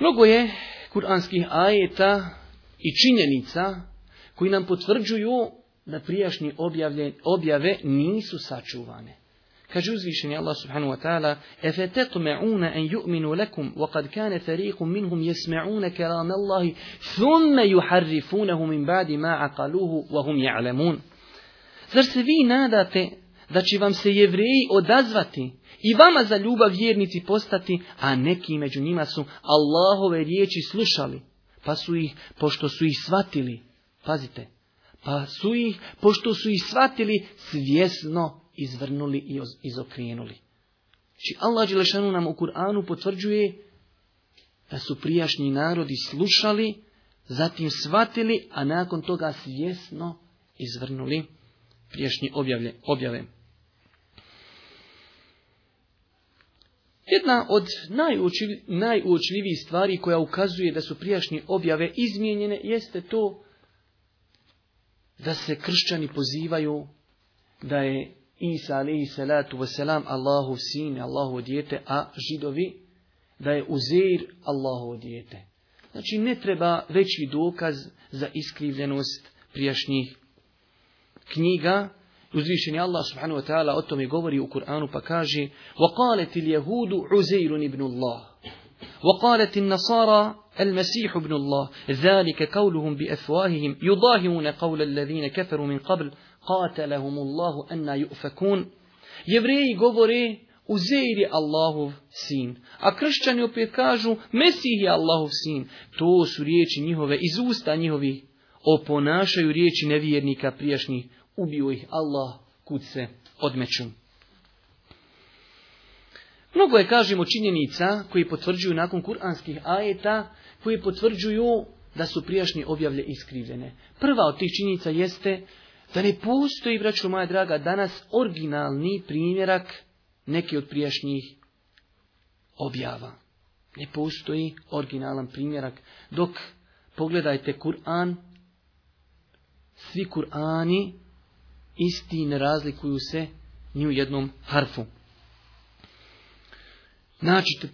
Mnogo je kuranskih ajeta i činjenica koji nam potvrđuju da prijašnji objavlje, objave nisu sačuvane. Kaže uzvišeni Allah subhanahu wa ta'ala Efetetume'una en ju'minu lekum wa kad kane fariqum minhum jesme'una kelam Allahi thumme juharrifunahu min ba'di ma aqaluhu wa hum ja'lamun Zar se vi nadate da će vam se jevreji odazvati i vama za ljubav vjernici postati, a neki među njima su Allahove riječi slušali, pa su ih, pošto su ih shvatili, pazite, pa su ih, pošto su ih shvatili, svjesno izvrnuli i izokrenuli. Či znači, Allah Đelešanu nam u Kur'anu potvrđuje da su prijašnji narodi slušali, zatim shvatili, a nakon toga svjesno izvrnuli prijašnji objavlje, objave. Jedna od najuočljivijih stvari koja ukazuje da su prijašnje objave izmijenjene jeste to da se kršćani pozivaju da je Isa alaihi salatu wasalam Allahu sin, Allahu dijete, a židovi da je Uzeir Allahu dijete. Znači ne treba veći dokaz za iskrivljenost prijašnjih knjiga Uzvišeni Allah subhanahu wa ta'ala o tome govori u Kur'anu pa kaže وَقَالَتِ الْيَهُودُ عُزَيْرٌ ibn Allah وَقَالَتِ النَّصَارَ الْمَسِيحُ ibn Allah ذَلِكَ قَوْلُهُمْ بِأَفْوَاهِهِمْ يُضَاهِمُونَ قَوْلَ الَّذِينَ كَفَرُوا مِنْ قَبْلِ قَاتَلَهُمُ اللَّهُ أَنَّا يُؤْفَكُونَ Jevreji govore Uzeir je Allahov sin. A kršćani opet kažu, Mesih je Allahov sin. To su riječi njihove, iz usta njihovih oponašaju riječi nevjernika prijašnjih ubio ih Allah, kud se odmeću. Mnogo je, kažemo, činjenica koji potvrđuju nakon kuranskih ajeta, koji potvrđuju da su prijašnje objavlje iskrivljene. Prva od tih činjenica jeste da ne postoji, braćo moja draga, danas originalni primjerak neke od prijašnjih objava. Ne postoji originalan primjerak. Dok pogledajte Kur'an, svi Kur'ani isti ne razlikuju se ni u jednom harfu.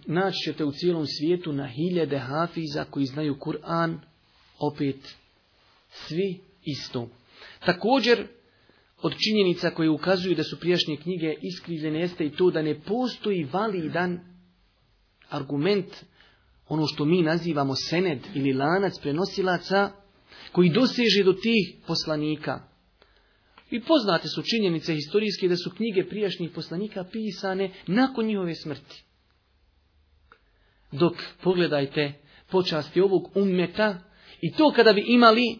Naći, ćete u cijelom svijetu na hiljade hafiza koji znaju Kur'an, opet svi isto. Također, od činjenica koje ukazuju da su prijašnje knjige iskrivljene jeste i to da ne postoji validan argument, ono što mi nazivamo sened ili lanac prenosilaca, koji doseže do tih poslanika. I poznate su činjenice historijske da su knjige prijašnjih poslanika pisane nakon njihove smrti. Dok pogledajte počasti ovog ummeta i to kada bi imali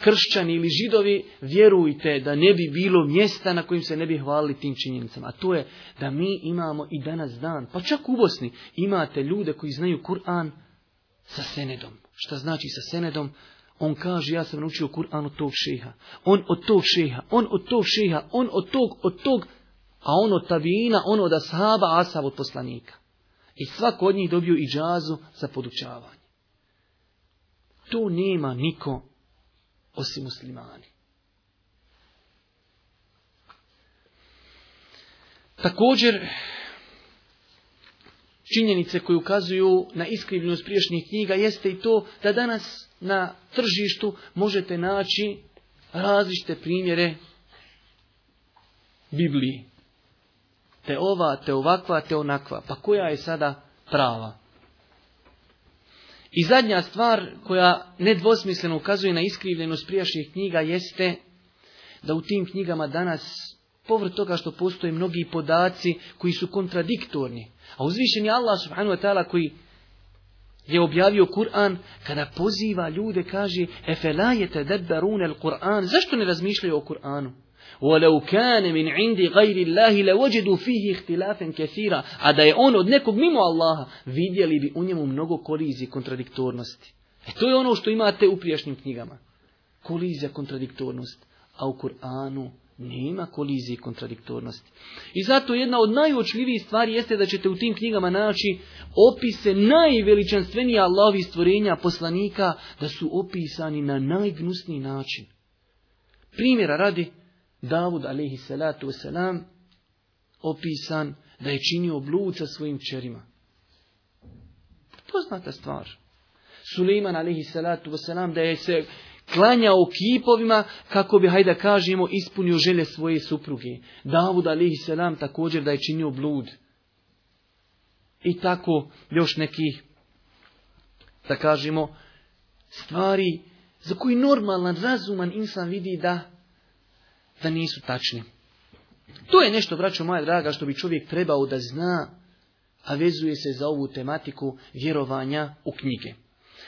kršćani ili židovi, vjerujte da ne bi bilo mjesta na kojim se ne bi hvalili tim činjenicama. A to je da mi imamo i danas dan, pa čak u Bosni imate ljude koji znaju Kur'an sa senedom. Šta znači sa senedom? On kaže, ja sam naučio Kur'an od tog šeha. On od tog šeha, on od tog šeha, on od tog, od tog, a on od tavijina, on od ashaba, asab od poslanika. I svako od njih dobio i džazu za podučavanje. To nema niko osim muslimani. Također, činjenice koje ukazuju na iskrivljenost prijašnjih knjiga jeste i to da danas na tržištu možete naći različite primjere Bibliji. Te ova, te ovakva, te onakva. Pa koja je sada prava? I zadnja stvar koja nedvosmisleno ukazuje na iskrivljenost prijašnjih knjiga jeste da u tim knjigama danas Povrt toga što postoje mnogi podaci koji su kontradiktorni. A uzvišen je Allah subhanahu wa ta'ala koji je objavio Kur'an kada poziva ljude kaže efelajete rune al-Kur'an. Zašto ne razmišljaju o Kur'anu? وَلَوْ كَانَ مِنْ عِنْدِ غَيْرِ اللَّهِ لَوَجَدُوا فِيهِ كَثِيرًا A da je on od nekog mimo Allaha vidjeli bi u njemu mnogo kolizije kontradiktornosti. E to je ono što imate u prijašnjim knjigama. Kolizija, kontradiktornost. A u Kur'anu nema kolizije i kontradiktornosti. I zato jedna od najuočljivijih stvari jeste da ćete u tim knjigama naći opise najveličanstvenija Allahovi stvorenja poslanika da su opisani na najgnusniji način. Primjera radi Davud alaihi salatu wasalam opisan da je činio blud sa svojim čerima. Poznata stvar. Suleiman alaihi salatu wasalam da je se klanjao kipovima kako bi, hajde kažemo, ispunio želje svoje supruge. Davud alihi selam također da je činio blud. I tako još nekih, da kažemo, stvari za koji normalan, razuman insan vidi da, da nisu tačni. To je nešto, braćo moja draga, što bi čovjek trebao da zna, a vezuje se za ovu tematiku vjerovanja u knjige.